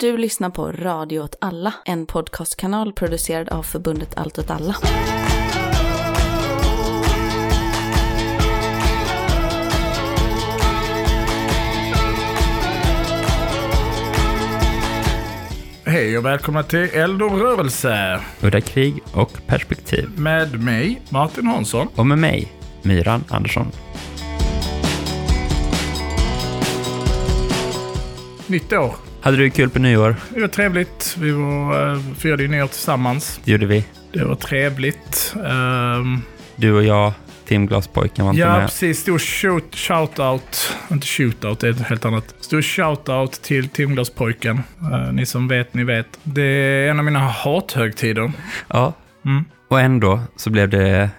Du lyssnar på Radio åt alla, en podcastkanal producerad av förbundet Allt åt alla. Hej och välkomna till Eld och rörelse Udda krig och perspektiv. med mig, Martin Hansson. Och med mig, Myran Andersson. Nytt år. Hade du kul på nyår? Det var trevligt. Vi var, uh, firade ju nyår tillsammans. Det gjorde vi. Det var trevligt. Ehm, Du och jag, Timglaspojken var inte ja, med. precis. Stor shoot, shoutout. Inte shootout, det är ett helt annat. Stor shoutout till Timglaspojken. Uh, ni som vet, ni vet. Det är en av mina hathögtider. Ja. Mm. Och ändå så blev det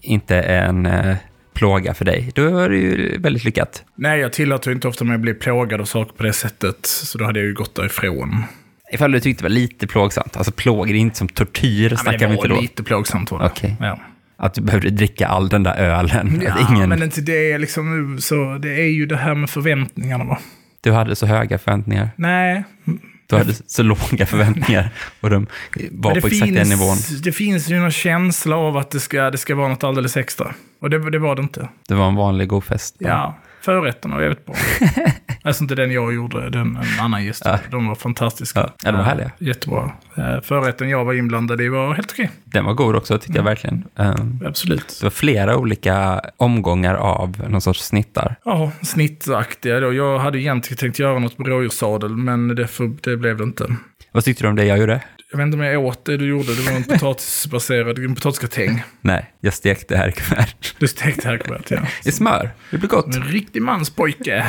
inte en eh, plåga för dig. Då var det ju väldigt lyckat. Nej, jag tillåter inte ofta mig att bli plågad av saker på det sättet. Så då hade jag ju gått därifrån. Ifall du tyckte det var lite plågsamt. Alltså plågor är inte som tortyr, Ja, snackar vi inte då. lite plågsamt var det. Okej. Ja. Att du behövde dricka all den där ölen. Ja, ingen, men inte det är liksom så. Det är ju det här med förväntningarna va? Du hade så höga förväntningar. Nej. Du hade så låga förväntningar. Och de var på exakt den nivån. det finns ju någon känsla av att det ska, det ska vara något alldeles extra. Och det, det var det inte. Det var en vanlig god fest. Ja, förrätterna var jävligt bra. alltså inte den jag gjorde, den en annan gäst. Ja. De var fantastiska. Ja, ja, de var härliga. Jättebra. Eh, Förrätten jag var inblandad i var helt okej. Den var god också, tyckte Mm. jag verkligen. Um, Absolut. det var flera olika omgångar av någon sorts snittar. Ja, snittaktiga då. Jag hade egentligen tänkt göra något med rådjurssadel, men det, för, det blev det inte. Vad tyckte du om det jag gjorde? Jag vet inte om jag åt det du gjorde. Det var en potatisbaserad, en potatisgratäng. Nej, jag stekte härkuvert. Du stekte härkuvert, ja. I smör. Det blir gott. En riktig manspojke.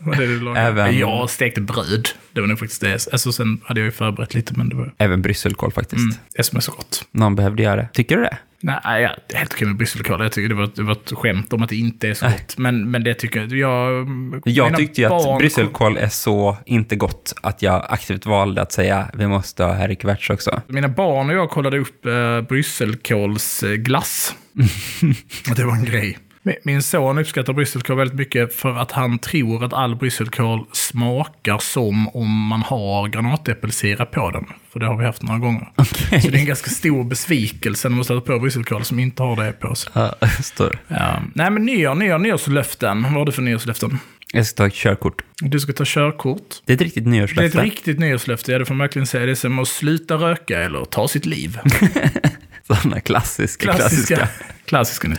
var det du lagade. Även- Jag stekte bröd. Det var nog faktiskt det. Alltså sen hade jag ju förberett lite, men det var Även brysselkål faktiskt. mm, det som är så gott. Någon behövde göra det. Tycker du det? Nej, det är helt okej med brysselkål. Jag tycker det var, det var ett skämt om att det inte är så gott. Men, men det tycker jag. Jag, Jag tyckte ju att brysselkål är så inte gott att jag aktivt valde att säga vi måste ha härkuverts också. Mina barn och jag kollade upp eh, brysselkålsglass. och det var en grej. Min- son uppskattar brysselkål väldigt mycket för att han tror att all brysselkål smakar som om man har granatäppelsirap på den. För det har vi haft några gånger. Så det är en ganska stor besvikelse när man stöter på brysselkål som inte har det på sig. Ja, förstår. Ja. Nej men nyår, nyår, nyårslöften. Vad har du för nyårslöften? Jag ska ta ett körkort. Du ska ta körkort. Det är ett riktigt Det är ett nyårslöfte. riktigt nyårslöfte, ja det får man verkligen säga. Det är som att sluta röka eller ta sitt liv. Sådana klassiska, Klassiska. klassiska. Klassiska. Nej.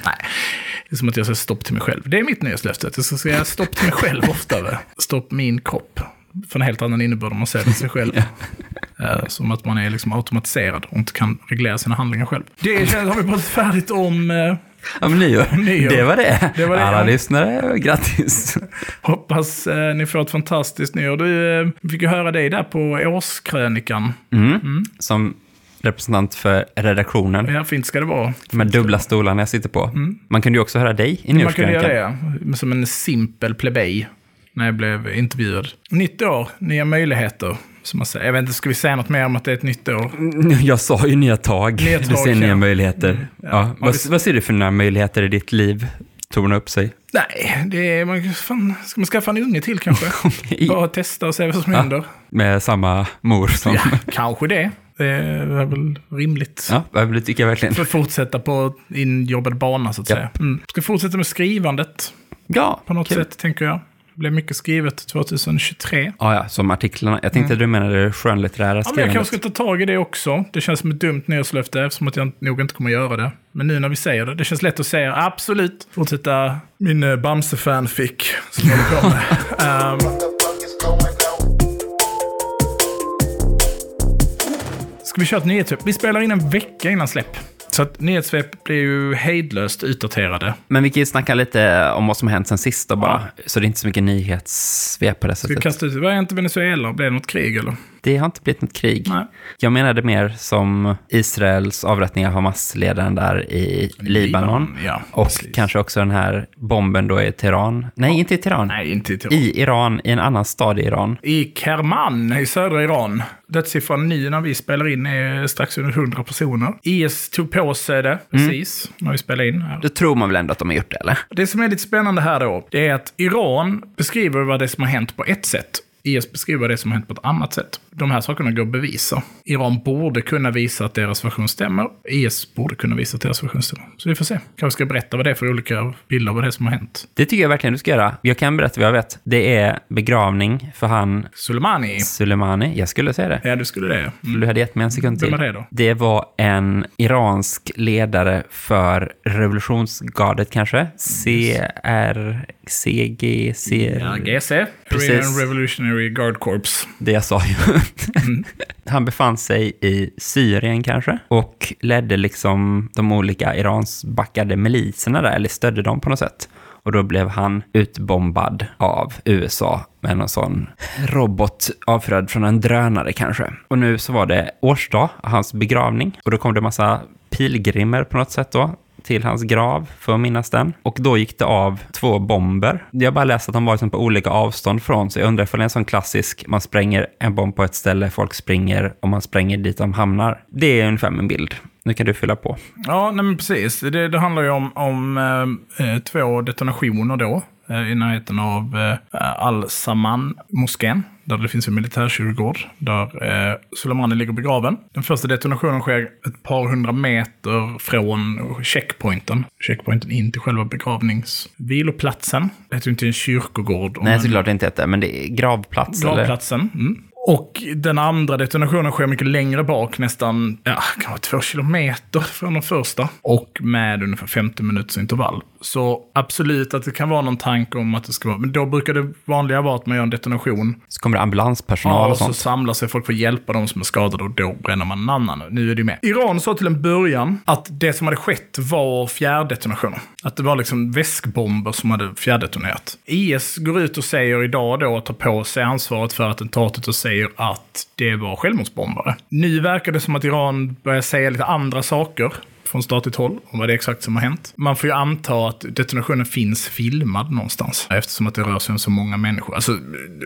Det är som att jag säger stopp till mig själv. Det är mitt nyårslöfte. att Jag ska säga stopp till mig själv oftare. Stopp min kropp. För en helt annan innebörd om man säger det till sig själv. Eh, Som att man är liksom automatiserad och inte kan reglera sina handlingar själv. Det känns, har vi pratat färdigt om. eh, Ja, men nyår. Nyår. Det var det. Det var det, Alla lyssnare, grattis. Hoppas eh, ni får ett fantastiskt nyår. Du eh, fick ju höra dig där på årskrönikan. Mm. Som representant för redaktionen. Ja, fint ska det vara. Här dubbla stolarna jag sitter på. Man kunde ju också höra dig i Mm. Man kunde nyårskrönikan. göra det, som en simpel plebej, när jag blev intervjuad. Nytt år, nya möjligheter, som man säger. Jag vet inte, ska vi säga något mer om att det är ett nytt år? Jag sa ju nya tag. Nya du tag, ser nya ja. möjligheter. ja. Ja. Ja, Vad, visst. vad ser du för nya möjligheter i ditt liv? Torna upp sig. Nej, det är, man, fan, ska man skaffa en unge till kanske? Bara testa och se vad som Ja. händer. Med samma mor som... Ja, kanske det. Det är väl rimligt. ja det tycker jag verkligen. För att fortsätta på injobbad bana, så att Ja. säga. Mm. Ska fortsätta med skrivandet, Ja, på något kul. sätt, tänker jag. Det blev mycket skrivet 2023. Ja, ja, som artiklarna. Jag tänkte du menade det skönlitterära Mm. Ja, men jag skrivandet. kanske ska ta tag i det också. Det känns som ett dumt nyårslöfte eftersom att jag nog inte kommer göra det. Men nu när vi säger det, det känns lätt att säga absolut. Fortsätta min uh, Bamse-fanfic som jag håller på med. Ehm, ska vi köra ett nyhetssvep? Vi spelar in en vecka innan släpp. Så att nyhetssvep blir ju hejdlöst utdaterade. Men vi kan ju snacka lite om vad som har hänt sen sist då bara. Så det är inte så mycket nyhetssvep på det Ska vi sättet. kasta ut, vad är inte Venezuela? Blev det något krig eller? Det har inte blivit något krig. Nej. Jag menade mer som Israels avrättning av Hamas-ledaren där i Libanon. Ja, Och precis. kanske också den här bomben då i Teheran. Nej, inte i Teheran. Nej, inte i I Iran, i en annan stad i Iran. I Kerman i södra Iran. Dödssiffran nu när vi spelar in är strax under 100 personer. IS tog på sig det precis när vi spelade in. Här. Då tror man väl ändå att de har gjort det, eller? Det som är lite spännande här då, det är att Iran beskriver vad det som har hänt på ett sätt. IS beskriver det som har hänt på ett annat sätt. De här sakerna går att bevisa. Iran borde kunna visa att deras version stämmer. IS borde kunna visa att deras version stämmer. Så vi får se. Kanske ska berätta vad det är för olika bilder av vad det är som har hänt. Det tycker jag verkligen du ska göra. Jag kan berätta vad jag vet. Det är begravning för han Soleimani. Soleimani. Jag skulle säga det. Ja, du skulle det. Mm. Du hade gett mig en sekund till. Vem är det då? Det var en iransk ledare för revolutionsgardet kanske. CR... CG... C... Ja, GC. Precis. Korean Revolutionary Guard Corps. Det jag sa ju. Han befann sig i Syrien kanske och ledde liksom de olika Irans-backade miliserna där, eller stödde dem på något sätt. Och då blev han utbombad av USA med någon sån robot avfyrad från en drönare kanske. Och nu så var det årsdag av hans begravning och då kom det massa pilgrimer på något sätt då till hans grav för att minnas den. Och då gick det av två bomber. Jag har bara läst att de var liksom på olika avstånd från, så jag undrar ifall det är en sån klassisk, man spränger en bomb på ett ställe, folk springer och man spränger dit de hamnar. Det är ungefär min bild. Nu kan du fylla på. Ja, nej men precis. Det, det handlar ju om, om eh, eh två detonationer då. Eh, I närheten av eh, Al-Saman-moskén. Där det finns en militärkyrkogård. Där eh, Soleimani ligger begraven. Den första detonationen sker ett par hundra meter från checkpointen. Checkpointen in till själva begravningsviloplatsen. Det heter ju inte en kyrkogård. Nej, såklart det inte heter, men det är gravplats. eller? Gravplatsen. Mm. Och den andra detonationen sker mycket längre bak, nästan ja, två kilometer från den första. Och med ungefär 50 minuters intervall. Så absolut att det kan vara någon tanke om att det ska vara, men då brukar det vanliga vara att man gör en detonation. Så kommer det ambulanspersonal Ja, och och så sånt. samlar sig folk för att hjälpa de som är skadade och då bränner man en annan. Nu är det med. Iran sa till en början att det som hade skett var fjärrdetonationer. Att det var liksom väskbomber som hade fjärrdetonerat. IS går ut och säger idag då att ta på sig ansvaret för attentatet och säger att det var självmordsbombare. Nu verkar det som att Iran börjar säga lite andra saker från statligt håll om vad det är exakt som har hänt. Man får ju anta att detonationen finns filmad någonstans eftersom att det rör sig om så många människor. Alltså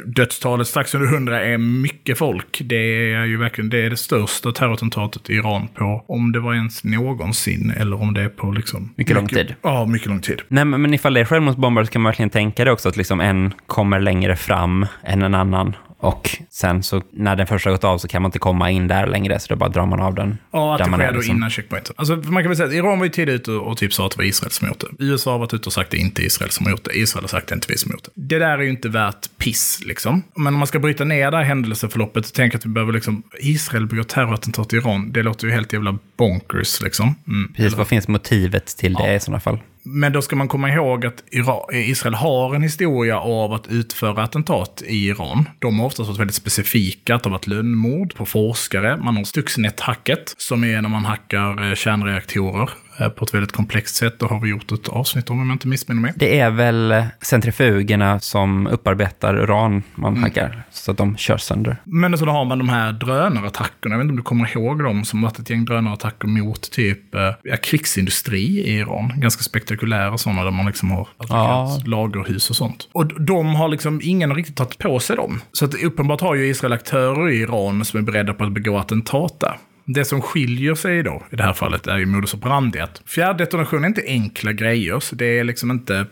dödstalet strax under 100 är mycket folk. Det är ju verkligen det, är det största terrorattentatet i Iran på, om det var ens någonsin eller om det är på liksom... Mycket lång tid. Ja, mycket lång tid. Nej, men ifall det är självmordsbombare så kan man verkligen tänka det också att liksom en kommer längre fram än en annan. Och sen så när den första gått av så kan man inte komma in där längre, så då bara drar man av den. Ja, att det sker då liksom. innan checkpointen. Alltså, man kan väl säga att Iran var ju tidigt ute och typ sa att det var Israel som gjort det. USA har varit ute och sagt att det inte är Israel som har gjort det. Israel har sagt att det inte är vi som har gjort det. Det där är ju inte värt piss, liksom. Men om man ska bryta ner det här händelseförloppet och tänka att vi behöver liksom, Israel begår terrorattentat i Iran, det låter ju helt jävla bonkers, liksom. Mm. Precis, vad finns motivet till det i sådana fall? Men då ska man komma ihåg att Israel har en historia av att utföra attentat i Iran. De har oftast varit väldigt specifika, att det har varit lönnmord på forskare. Man har Stuxnet-hacket, som är när man hackar eh, kärnreaktorer på ett väldigt komplext sätt. Det har vi gjort ett avsnitt om, om jag inte missminner mig. Det är väl centrifugerna som upparbetar uran man Mm. hackar, så att de kör sönder. Men så då har man de här drönarattackerna. Jag vet inte om du kommer ihåg dem som varit ett gäng drönarattacker mot typ eh, ja, krigsindustri i Iran. Ganska spektakulära sådana där man liksom har attackerat lagerhus och sånt. Och de har liksom, ingen har riktigt tagit på sig dem. Så att uppenbart har ju Israel aktörer i Iran som är beredda på att begå attentat där. Det som skiljer sig då, i det här fallet, är ju modus operandi. att Fjärrdetonation är inte enkla grejer, så det är liksom inte...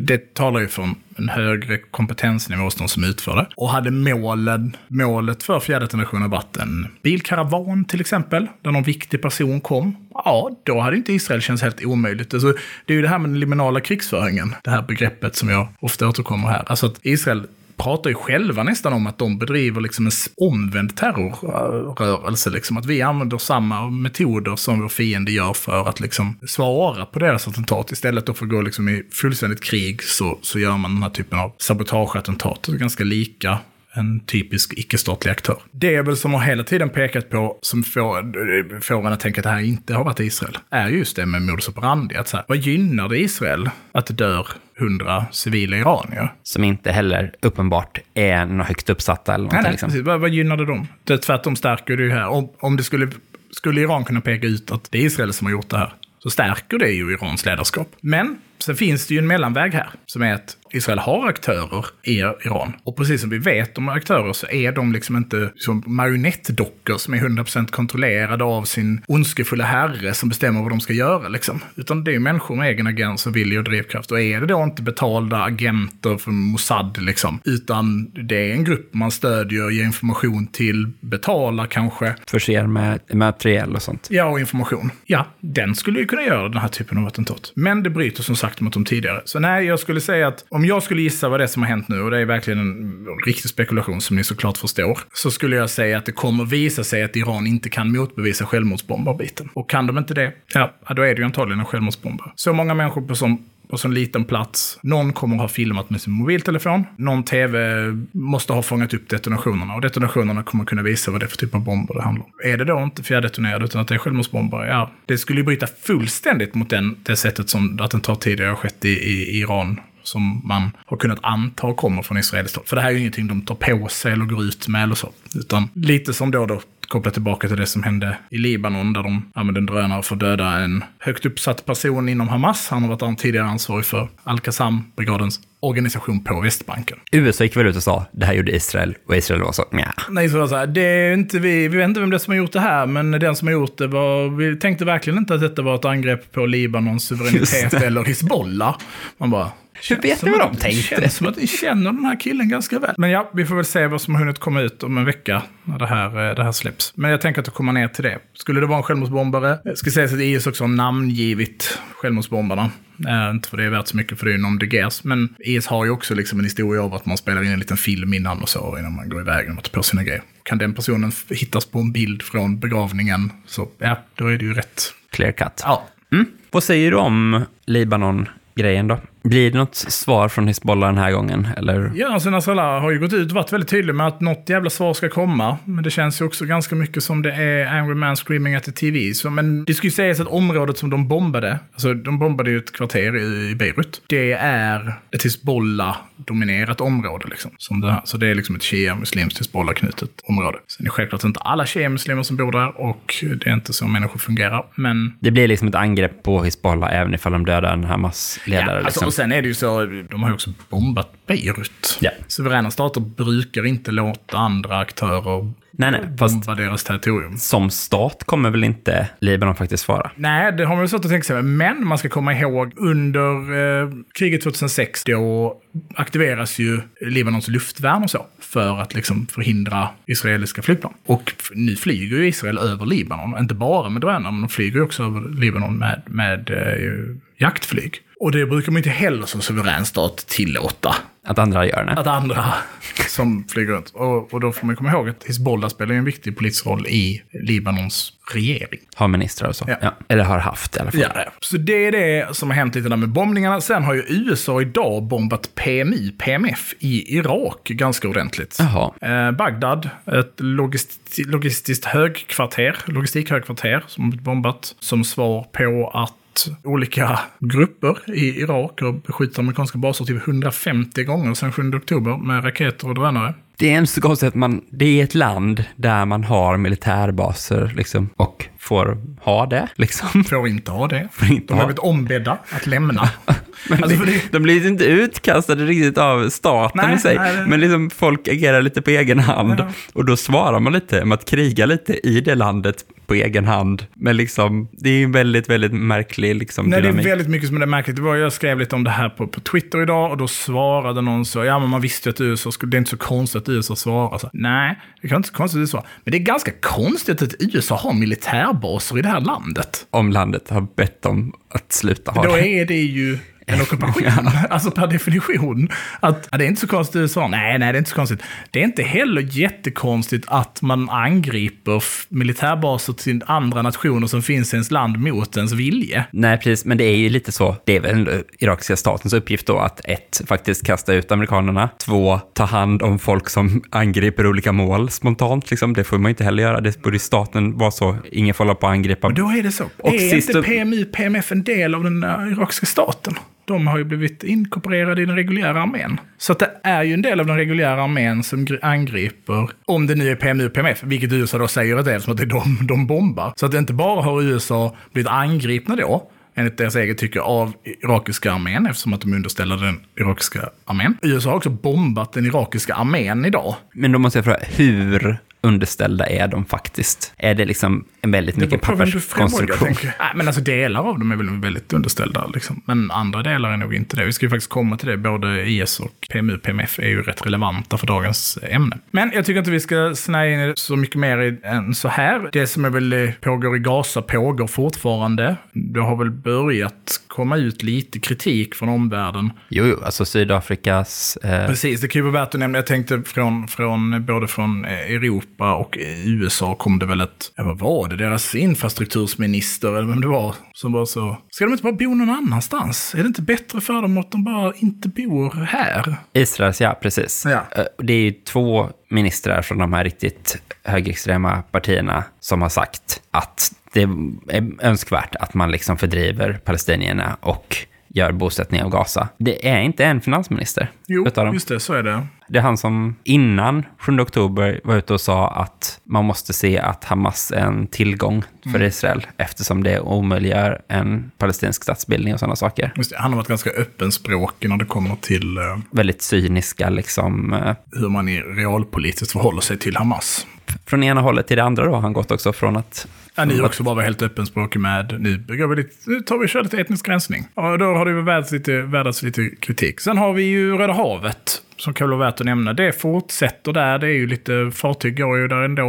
Det talar ju för en högre kompetensnivå hos de som utför det. Och hade målen, målet för fjärrdetonationen varit en bilkaravan till exempel, där någon viktig person kom, ja, då hade inte Israel känts helt omöjligt. Alltså, det är ju det här med den liminala krigsföringen, det här begreppet som jag ofta återkommer här. Alltså att Israel pratar ju själva nästan om att de bedriver liksom en omvänd terrorrörelse. Liksom. Att vi använder samma metoder som vår fiende gör för att liksom svara på deras attentat. Istället för att gå liksom i fullständigt krig så, så gör man den här typen av sabotageattentat. Ganska lika en typisk icke-statlig aktör. Det är väl som har hela tiden pekat på, som får, får en att tänka att det här inte har varit Israel, är just det med modus operandi. Att så här, vad gynnar det Israel att det dör hundra civila iranier? Som inte heller uppenbart är något högt uppsatta eller Nej, någonting. nej, liksom. precis. Vad, vad gynnar det dem? Det är tvärtom stärker det ju här. Om, om det skulle, skulle Iran kunna peka ut att det är Israel som har gjort det här, så stärker det ju Irans ledarskap. Men sen finns det ju en mellanväg här, som är att Israel har aktörer i Iran. Och precis som vi vet om aktörer så är de liksom inte som marionettdockor som är 100% kontrollerade av sin ondskefulla herre som bestämmer vad de ska göra. Liksom. Utan det är människor med egen agens och vilja och drivkraft. Och är det då inte betalda agenter från Mossad, liksom, utan det är en grupp man stödjer, ger information till, betalar kanske. Förser med materiell och sånt. Ja, och information. Ja, den skulle ju kunna göra den här typen av attentat. Men det bryter som sagt mot de tidigare. Så nej, jag skulle säga att om om jag skulle gissa vad det är som har hänt nu, och det är verkligen en riktig spekulation som ni såklart förstår, så skulle jag säga att det kommer visa sig att Iran inte kan motbevisa självmordsbombarbiten. Och kan de inte det, ja, då är det ju antagligen en självmordsbombare. Så många människor på som på så liten plats. Någon kommer ha filmat med sin mobiltelefon. Någon tv måste ha fångat upp detonationerna och detonationerna kommer kunna visa vad det är för typ av bomber det handlar om. Är det då inte fjärrdetonerade utan att det är självmordsbomber, ja, det skulle ju bryta fullständigt mot den, det sättet som attentat tidigare har skett i, i Iran som man har kunnat anta kommer från israeliskt håll. För det här är ju ingenting de tar på sig eller går ut med eller så. Utan lite som då då kopplat tillbaka till det som hände i Libanon där de använde en drönare för att döda en högt uppsatt person inom Hamas. Han har varit tidigare ansvarig för Al-Qassam-brigadens organisation på Västbanken. USA gick väl ut och sa det här gjorde Israel och Israel var så nja. Nej, så var så här, det är inte vi, vi vet inte vem det är som har gjort det här, men den som har gjort det var, vi tänkte verkligen inte att detta var ett angrepp på Libanons suveränitet eller Hizbollah. Man bara, hur vet ni vad de tänkte? Det känns som att ni känner den här killen ganska väl. Men ja, vi får väl se vad som har hunnit komma ut om en vecka när det här, eh, det här släpps. Men jag tänker att det kommer ner till det. Skulle det vara en självmordsbombare, jag ska säga att IS också har namngivit självmordsbombarna. Äh, inte för det är värt så mycket för det är någon de Men IS har ju också liksom en historia av att man spelar in en liten film innan och så, innan man går iväg och tar på sina grejer. Kan den personen hittas på en bild från begravningen, så ja, då är det ju rätt. Clear cut. Ja. Mm. Vad säger du om Libanon-grejen då? Blir det något svar från Hizbollah den här gången? Eller? Ja, alltså Nasrallah har ju gått ut och varit väldigt tydlig med att något jävla svar ska komma. Men det känns ju också ganska mycket som det är Angry Man Screaming at the TV. Så, men det skulle ju sägas att området som de bombade, alltså de bombade ju ett kvarter i Beirut, det är ett Hizbollah-dominerat område. Liksom, som det här. Så det är liksom ett shia-muslimskt Hizbollah-knutet område. Sen är det självklart inte alla shia-muslimer som bor där och det är inte så människor fungerar. Men... Det blir liksom ett angrepp på Hizbollah även ifall de dödar en Hamas-ledare. Ja, alltså, liksom. Och sen är det ju så, de har ju också bombat Beirut. Ja. Suveräna stater brukar inte låta andra aktörer nej, nej, bomba deras territorium. Som stat kommer väl inte Libanon faktiskt vara? Nej, det har man väl svårt att tänka sig. Men man ska komma ihåg under eh, kriget 2006, då aktiveras ju Libanons luftvärn och så för att liksom förhindra israeliska flygplan. Och nu flyger ju Israel över Libanon, inte bara med drönare, men de flyger ju också över Libanon med, med eh, jaktflyg. Och det brukar man inte heller som suverän stat tillåta. Att andra gör det? Att andra som flyger runt. Och, och då får man komma ihåg att Hizbollah spelar en viktig politisk roll i Libanons regering. Har ministrar och så? Ja. ja. Eller har haft i alla fall. Ja, så det är det som har hänt lite där med bombningarna. Sen har ju USA idag bombat PMI, PMF, i Irak ganska ordentligt. Eh, Bagdad, ett logist logistiskt högkvarter, logistikhögkvarter som har bombat som svar på att olika grupper i Irak har beskjutit amerikanska baser typ 150 gånger sedan 7 oktober med raketer och drönare. Det är inte så konstigt att man, det är ett land där man har militärbaser liksom, och får ha det. Liksom. Får inte ha det. Får inte de har blivit ombedda att lämna. men alltså, det, de blir inte utkastade riktigt av staten nej, i sig. Nej. Men liksom folk agerar lite på egen hand. Ja. Och då svarar man lite med att kriga lite i det landet på egen hand. Men liksom, det är en väldigt, väldigt märklig liksom, Nej, dynamik. det är väldigt mycket som är märkligt. Det var, jag skrev lite om det här på, på Twitter idag och då svarade någon så, ja men man visste ju att USA skulle, det är inte så konstigt att USA svarar så. Nej, det är inte så konstigt att USA. Men det är ganska konstigt att USA har militärbaser i det här landet. Om landet har bett dem att sluta ha Då det. Då är det ju en ockupation. Alltså per definition. Att, ja, det är inte så konstigt USA. Nej, nej, det är inte så konstigt. Det är inte heller jättekonstigt att man angriper militärbaser till andra nationer som finns i ens land mot ens vilje. Nej, precis. Men det är ju lite så. Det är väl irakiska statens uppgift då att ett, faktiskt kasta ut amerikanerna. Två, ta hand om folk som angriper olika mål spontant. Liksom. Det får man inte heller göra. Det borde staten vara så. Ingen får hålla på att angripa. Men då är det så. Och är inte PMI, PMF en del av den uh, irakiska staten? De har ju blivit inkorporerade i den reguljära armén. Så att det är ju en del av den reguljära armén som angriper, om det nu är PMU och PMF, vilket USA då säger att det är, eftersom att det är de de bombar. Så att det inte bara har USA blivit angripna då, enligt deras eget tycke, av irakiska armén eftersom att de underställer den irakiska armén. USA har också bombat den irakiska armén idag. Men då måste jag fråga, hur underställda är de faktiskt? Är det liksom en väldigt mycket papperskonstruktion? Nej, men alltså delar av dem är väl väldigt underställda. Liksom. Men andra delar är nog inte det. Vi ska ju faktiskt komma till det. Både IS och PMU PMF är ju rätt relevanta för dagens ämne. Men jag tycker inte vi ska snäa in så mycket mer än så här. Det som är väl eh, pågår i Gaza pågår fortfarande. Det har väl börjat komma ut lite kritik från omvärlden. Jo, jo, alltså Sydafrikas... Eh, Precis, det kan ju vara värt att nämna. Jag tänkte från, från både från eh, Europa och eh, USA kom det väl ett, ja vad var det, deras infrastruktursminister eller vem det var, som var så, ska de inte bara bo någon annanstans? Är det inte bättre för dem att de bara inte bor här? Israels, ja, precis. Ja. Eh, Det är ju två ministrar från de här riktigt högerextrema partierna som har sagt att det är önskvärt att man liksom fördriver palestinierna och gör bosättning av Gaza. Det är inte en finansminister Jo, just det, så är det. Det är han som innan 7 oktober var ute och sa att man måste se att Hamas är en tillgång för Mm. Israel eftersom det omöjliggör en palestinsk statsbildning och sådana saker. Just det. Han har varit ganska öppenspråkig när det kommer till eh, Väldigt cyniska liksom. eh, hur man i realpolitiskt förhåller sig till Hamas. Från ena hållet till det andra då har han gått också från att Ja, ni också bara helt öppenspråkig med, nu, bygger vi lite, nu tar vi kör lite etnisk rensning. Och då har det värdats lite, värdats lite kritik. Sen har vi ju Röda havet, som kan vara värt att nämna. Det fortsätter där, det är ju lite, fartyg går ju där ändå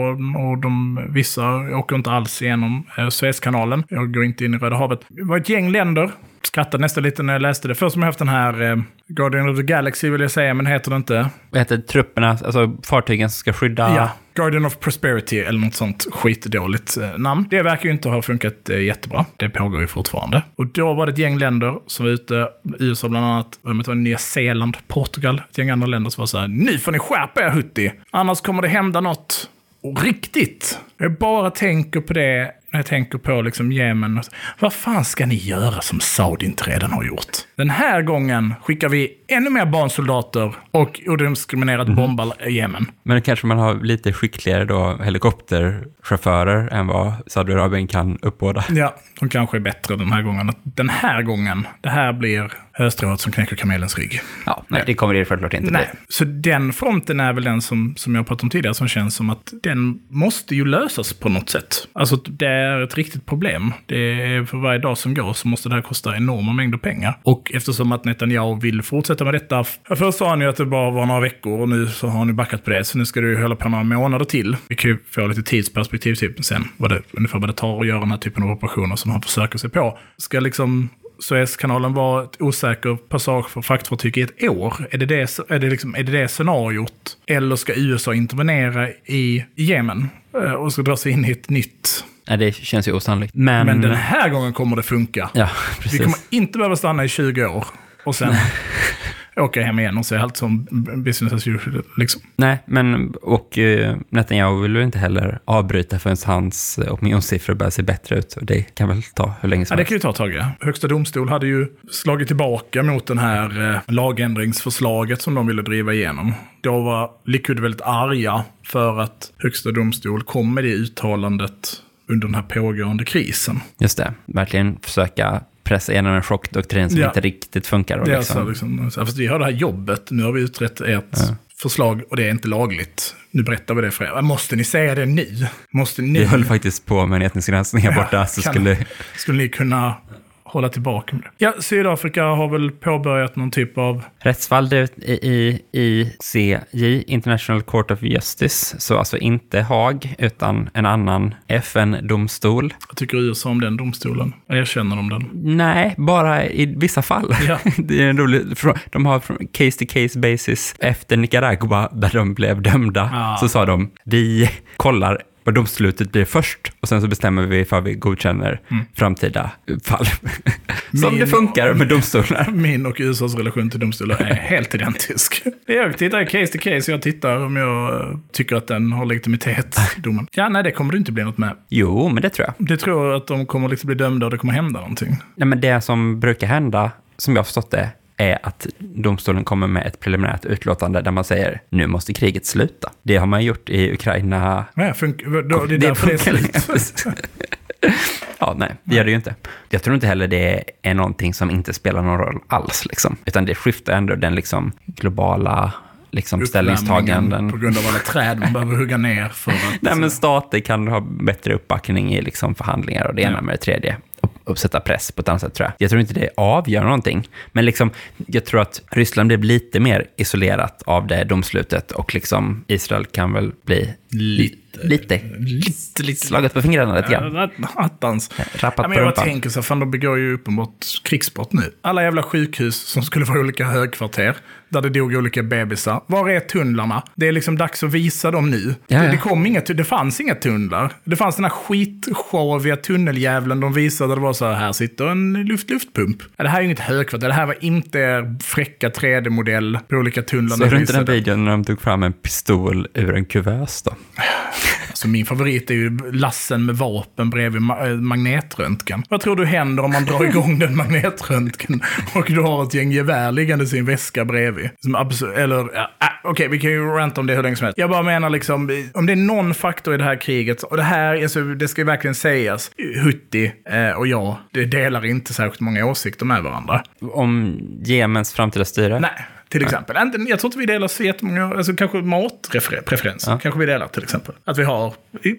och de, vissa åker inte alls igenom eh, Suezkanalen. Jag går inte in i Röda havet. Det var ett gäng länder, skrattade nästan lite när jag läste det. Först som jag haft den här eh, Guardian of the Galaxy vill jag säga, men heter det inte. vad heter trupperna, alltså fartygen som ska skydda... Ja, Guardian of Prosperity eller något sånt skitdåligt eh, namn. Det verkar ju inte ha funkat eh, jättebra. Det pågår ju fortfarande. Och då var det ett gäng länder som var ute, USA bland annat, det var, Nya Zeeland, Portugal, ett gäng andra länder som var så här, nu får ni skärpa er Hutti, annars kommer det hända något och riktigt. Jag bara tänker på det när jag tänker på liksom Jemen. Vad fan ska ni göra som Saudi inte redan har gjort? Den här gången skickar vi ännu mer barnsoldater och odiskriminerat bombar Jemen. Men kanske man har lite skickligare då helikopterchaufförer än vad Saudiarabien kan uppbåda. Ja, de kanske är bättre den här gången. Den här gången, det här blir höstrået som knäcker kamelens rygg. Ja, nej, det kommer det självklart inte Nej, bli. så den fronten är väl den som, som jag pratat om tidigare, som känns som att den måste ju lösas på något sätt. Alltså det är ett riktigt problem. Det är för varje dag som går så måste det här kosta enorma mängder pengar. Och eftersom att Netanyahu vill fortsätta med detta, först sa han ju att det bara var några veckor och nu så har han ju backat på det, så nu ska det ju hålla på några månader till. Vi kan ju få lite tidsperspektiv typ sen, vad det, ungefär vad det tar att göra den här typen av operationer som han försöker sig på. Ska liksom Suezkanalen var ett osäker passage för fraktfartyg i ett år. Är det det, är det, liksom, är det, det scenariot? Eller ska USA intervenera i Jemen eh, och ska dra sig in i ett nytt? Nej, det känns ju osannolikt. Men... Men den här gången kommer det funka. Ja, Vi precis. kommer inte behöva stanna i 20 år och sen åka hem igen och se allt som business as usual. Liksom. Nej, men och eh, Netanyahu vill väl inte heller avbryta förrän hans opinionssiffror börjar se bättre ut. Och det kan väl ta hur länge Ja, som det helst. kan ju ta ett tag. Ja. Högsta domstol hade ju slagit tillbaka mot den här eh, lagändringsförslaget som de ville driva igenom. Då var Likud väldigt arga för att Högsta domstol kom med det uttalandet under den här pågående krisen. Just det, verkligen försöka pressa igenom en chockdoktrin som Ja. inte riktigt funkar. Det är liksom, alltså liksom, så fast vi har det här jobbet, nu har vi utrett ert förslag och det är inte lagligt. Nu berättar vi det för er. Måste ni säga det nu? Måste ni? Vi höll faktiskt på med en etnisk granskning här borta, så skulle... Skulle ni kunna hålla tillbaka med det? Ja, Sydafrika har väl påbörjat någon typ av Rättsfall det i, i, i CJ, International Court of Justice, så alltså inte Haag, utan en annan FN-domstol. Vad tycker USA om den domstolen? Erkänner de den? Nej, bara i vissa fall. Ja. Det är en rolig, de har från case to case basis efter Nicaragua, där de blev dömda, Ah. så sa de, vi kollar vad domslutet blir först och sen så bestämmer vi ifall vi godkänner framtida fall. Som Min- det funkar med domstolar. Min och USAs relation till domstolar är helt identisk. Jag tittar case to case, jag tittar om jag eh, tycker att den har legitimitet, domen. Ja, nej, det kommer det inte bli något med. Jo, men det tror jag. Det tror jag att de kommer liksom bli dömda och det kommer hända någonting. Nej, men det som brukar hända, som jag har förstått det, är att domstolen kommer med ett preliminärt utlåtande där man säger nu måste kriget sluta. Det har man gjort i Ukraina. Nej, fun- då, det är därför det är slut. Ja, nej, det gör det ju inte. Jag tror inte heller det är någonting som inte spelar någon roll alls, liksom. Utan det skiftar ändå den liksom globala liksom, ställningstaganden. På grund av alla träd man behöver hugga ner för att... Nej, men stater kan ha bättre uppbackning i liksom, förhandlingar och det ena Ja. med det tredje och Uppsätta press på ett annat sätt, tror jag. Jag tror inte det avgör någonting. Men liksom, jag tror att Ryssland blev lite mer isolerat av det domslutet och liksom, Israel kan väl bli Lite lite Lite, lite. slaget på fingrarna lite grann. Ja, Attans. Rappat Ja, men jag tänker så fan de begår ju uppenbart krigsbrott nu. Alla jävla sjukhus som skulle vara olika högkvarter, där det dog olika bebisar. Var är tunnlarna? Det är liksom dags att visa dem nu. Ja, Det, det, kom inga, det fanns inga tunnlar. Det fanns den här skitsjaviga tunneljävlen de visade, där det var så här, här sitter en luft-luftpump. Ja, det här är inget högkvarter, det här var inte er fräcka 3D-modell på olika tunnlar. Såg du inte den videon när de tog fram en pistol ur en kuvös då? Alltså min favorit är ju lassen med vapen bredvid ma- äh, magnetröntgen. Vad tror du händer om man drar igång den magnetröntgen och du har ett gäng gevär liggande i sin väska bredvid? Eller, ja, äh, okej, vi kan ju ranta om det hur länge som helst. Jag bara menar liksom, om det är någon faktor i det här kriget, och det här, alltså, det ska ju verkligen sägas, Hutti eh, och jag, det delar inte särskilt många åsikter med varandra. Om Jemens framtida styre? Nej. Till exempel. Inte- Jag tror inte vi delar så jättemånga, alltså kanske matpreferenser. Ja. Kanske vi delar till exempel. Att vi har,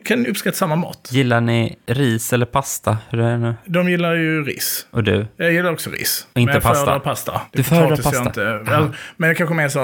kan uppskatta samma mat. Gillar ni ris eller pasta? Hur är det nu? De gillar ju ris. Och du? Jag gillar också ris. Och inte men jag pasta? föredrar pasta. Du föredrar pasta? Inte, Jaha. Well, men det kanske mer så,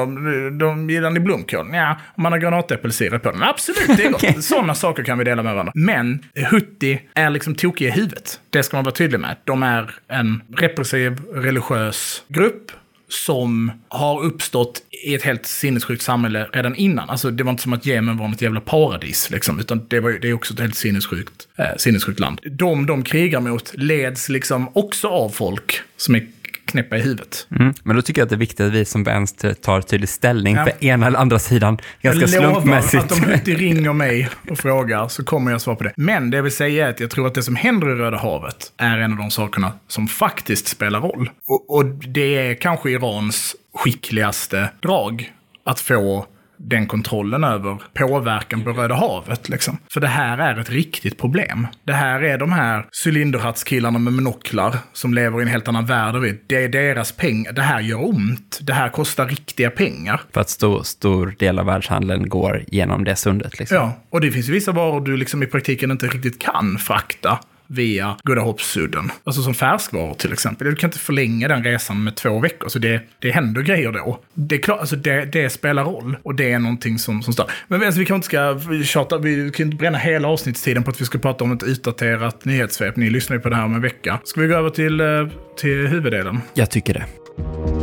de gillar ni blomkål? Ja, om man har granatäppelsirap på den. Absolut, det är gott. Okej. Sådana saker kan vi dela med varandra. Men Hutti är liksom tokiga i huvudet. Det ska man vara tydlig med. De är en repressiv, religiös grupp som har uppstått i ett helt sinnessjukt samhälle redan innan. Alltså det var inte som att Jemen var något jävla paradis, liksom, utan det, var, det är också ett helt sinnessjukt, eh, sinnessjukt land. De de krigar mot leds liksom också av folk som är knäppa i huvudet. Mm. Men då tycker jag att det är viktigt att vi som vänster tar tydlig ställning Ja. för ena eller andra sidan ganska jag lovar slumpmässigt. att om Hutti ringer mig och frågar så kommer jag svara på det. Men det jag vill säga är att jag tror att det som händer i Röda havet är en av de sakerna som faktiskt spelar roll. Och, och det är kanske Irans skickligaste drag. Att få den kontrollen över påverkan på Röda havet. Liksom. För det här är ett riktigt problem. Det här är de här cylinderhattskillarna med monoklar som lever i en helt annan värld. och Det är deras pengar. Det här gör ont. Det här kostar riktiga pengar. För att stor, stor del av världshandeln går genom det sundet. Liksom. Ja, och det finns vissa varor du liksom i praktiken inte riktigt kan frakta via Godahoppsudden. Alltså som färskvaror till exempel. Du kan inte förlänga den resan med två veckor. Så det, det händer grejer då. Det, är klart, alltså det, det spelar roll. Och det är någonting som, som stör. Men alltså, vi kanske inte ska tjata, vi kan inte bränna hela avsnittstiden på att vi ska prata om ett utdaterat nyhetssvep. Ni lyssnar ju på det här om en vecka. Ska vi gå över till, eh, till huvuddelen? Jag tycker det.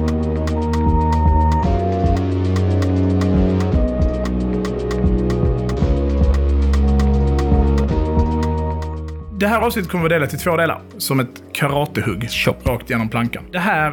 Det här avsnittet kommer att vara delat i två delar. Som ett karatehugg. Chop. Rakt genom plankan. Det här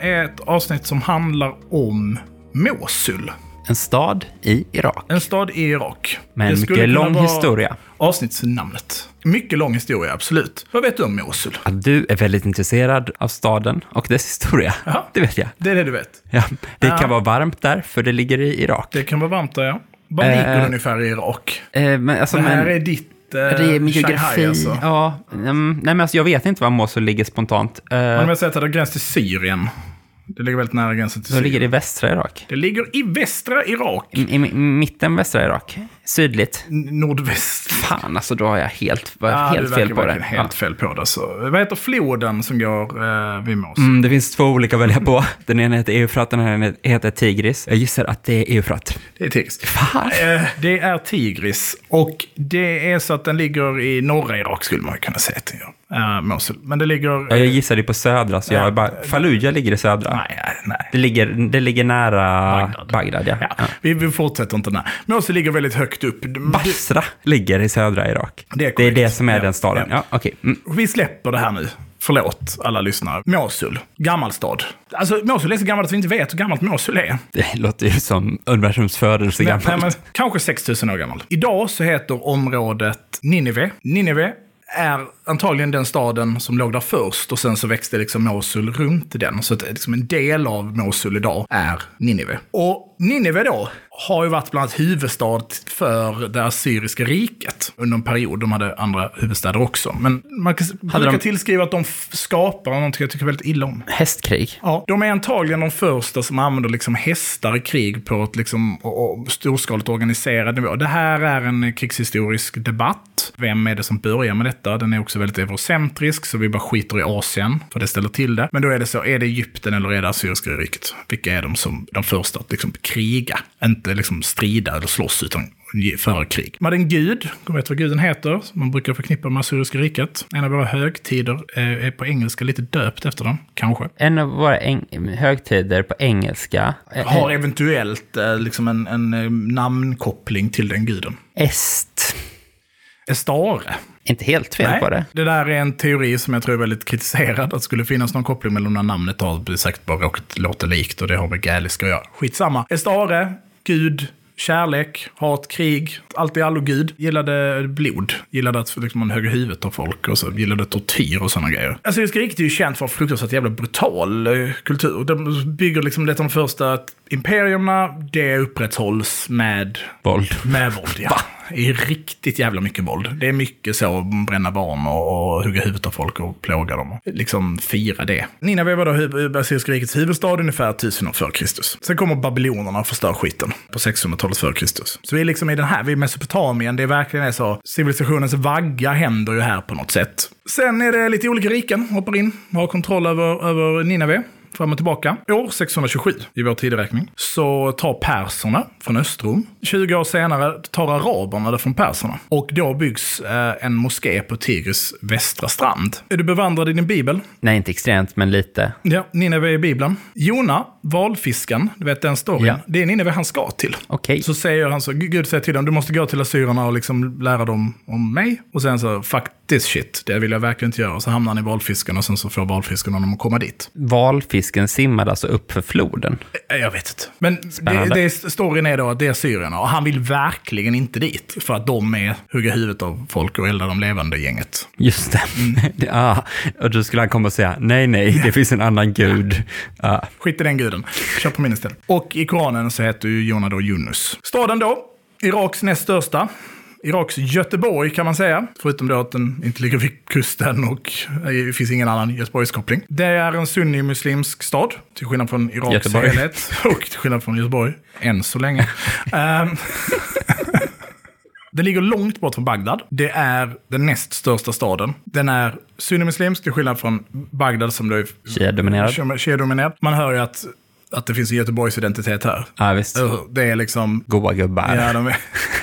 eh, är ett avsnitt som handlar om Mosul. En stad i Irak. En stad i Irak. Med en mycket lång historia. Avsnittsnamnet. Mycket lång historia, absolut. Vad vet du om Mosul? Att du är väldigt intresserad av staden och dess historia. Jaha. Det vet jag. Det är det du vet. Ja, det Ja. kan vara varmt där, för det ligger i Irak. Det kan vara varmt där, ja. Vad ligger Eh, ungefär i Irak? Eh, men alltså, Det här men, är ditt det är min Shanghai, alltså. Ja, mm, nej men alltså jag vet inte var Mosul ligger spontant. Eh, Om jag säger att det har gräns till Syrien. Det ligger väldigt nära gränsen till Syrien. ligger det i västra Irak. Det ligger i västra Irak. I, i, mitten västra Irak. Sydligt. Nordväst. Fan, alltså då har jag helt, var Ja, helt fel på det. Helt fel på det. Så, vad heter floden som går eh, vid Mosul? Mm, det finns två olika att välja på. Den ena heter Eufrat, den här heter Tigris. Jag gissar att det är Eufrat. Det är Tigris. Fan! Eh, det är Tigris. Och det är så att den ligger i norra Irak skulle man kunna säga till uh, Mosul. Men det ligger... Ja, jag gissade på södra, så jag Ja. är bara... Fallujah ligger i södra. Nej, nej, nej. Det ligger, det ligger nära Bagdad. Bagdad, ja. Ja, ja. vi, vi fortsätter inte där. Mosul ligger väldigt högt upp. Basra ligger i södra Irak. Det är det, är det som är Ja, den staden. ja. Ja, okej. Mm. Vi släpper det här nu. Förlåt alla lyssnare. Mosul. Gammal stad. Alltså Mosul är så gammalt att vi inte vet hur gammalt Mosul är. Det låter ju som universums födelse gammalt. nej, men, kanske 6000 år gammalt. Idag så heter området Nineve. Nineve är antagligen den staden som låg där först och sen så växte liksom Mosul runt den. Så att liksom en del av Mosul idag är Nineve. Och Nineve då har ju varit bland annat huvudstad för det assyriska riket under en period. De hade andra huvudstäder också. Men man kan, brukar de- tillskriva att de skapar någonting jag tycker väldigt illa om. Hästkrig. Ja, de är antagligen de första som använder liksom hästar i krig på ett liksom, storskaligt organiserad nivå. Det här är en krigshistorisk debatt. Vem är det som börjar med detta? Den är också väldigt eurocentrisk, så vi bara skiter i Asien, för det ställer till det. Men då är det så, är det Egypten eller är det Assyriska riket? Vilka är de som de första att liksom kriga? Inte liksom strida eller slåss, utan föra krig. Man hade en gud, kommer vet vad guden heter, som man brukar förknippa med Assyriska riket. En av våra högtider eh, är på engelska lite döpt efter den, kanske. En av våra högtider på engelska. eh, har eventuellt eh, liksom en, en eh, namnkoppling till den guden. Est. Estare. Inte helt fel på det. det där är en teori som jag tror är väldigt kritiserad. Att det skulle finnas någon koppling mellan här namnet har det säkert bara råkat låta likt och det har med gaeliska att göra. Skitsamma. Estare, gud, kärlek, hat, krig, allt i allo gud. Gillade blod. Gillade att liksom, man högg huvudet av folk och så gillade tortyr och sådana grejer. Assyriska riket är ju känt för fruktansvärt jävla brutal eh, kultur. De bygger liksom det de första imperierna, det upprätthålls med Våld. med våld, ja. Det är riktigt jävla mycket våld. Det är mycket så, bränna barn och, och hugga huvudet av folk och plåga dem. Liksom fira det. Nineve var då hu- Assyriska rikets huvudstad ungefär 1000 år före Kristus. Sen kommer babylonerna och förstör skiten på 600-talet före Kristus. Så vi är liksom i den här, vi är Mesopotamien, det är verkligen är så, civilisationens vagga händer ju här på något sätt. Sen är det lite olika riken, hoppar in, har kontroll över, över Nineve fram och tillbaka. År 627 i vår tideräkning så tar perserna från Östrom. 20 år senare tar araberna det från perserna. Och då byggs eh, en moské på Tigris västra strand. Är du bevandrad i din bibel? Nej, inte extremt, men lite. Ja, Nineve i bibeln. Jona, valfisken, du vet den storyn. Ja. Det är Nineve han ska till. Okej. Så säger han så, Gud säger till dem, du måste gå till assyrierna och liksom lära dem om mig. Och sen så, fuck this shit, det vill jag verkligen inte göra. Och så hamnar han i valfisken och sen så får valfisken honom att komma dit. Valfisken simmade alltså upp för floden. Eh, Jag vet inte. Men det, Spännande. det, storyn är då att det är syrierna och han vill verkligen inte dit. För att de är hugga huvudet av folk och elda de levande gänget. Just det. det ah, och då skulle han komma och säga, nej, nej, det finns en annan gud. Ah, Skit i den guden. Kör på min istället. Och i Koranen så heter ju Jona då Yunus. Staden då, Iraks näst största. Iraks Göteborg kan man säga. Förutom då att den inte ligger vid kusten och det finns ingen annan Göteborgskoppling. Det är en sunni-muslimsk stad. Till skillnad från Iraks Göteborg. helhet. Och till skillnad från Göteborg. Än så länge. Ehm, Den ligger långt bort från Bagdad. Det är den näst största staden. Den är sunnimuslimsk till skillnad från Bagdad som då är. Shia-dominerad. Man hör ju att, att det finns en Göteborgs identitet här. Ja, visst. Hur? Det är liksom... Goa gubbar. Ja, de är,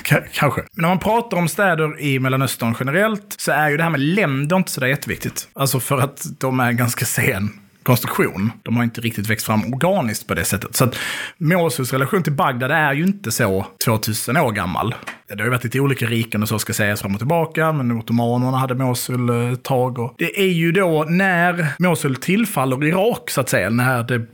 kanske. Men när man pratar om städer i Mellanöstern generellt så är ju det här med länder inte sådär jätteviktigt. Alltså för att de är ganska sen konstruktion. De har inte riktigt växt fram organiskt på det sättet. Så att Mosuls relation till Bagdad är ju inte så 2000 år gammal. Det har ju varit lite olika riken och så ska sägas fram och tillbaka, men ottomanerna hade Mosul eh, ett tag. Och det är ju då när Mosul tillfaller Irak, så att säga, när det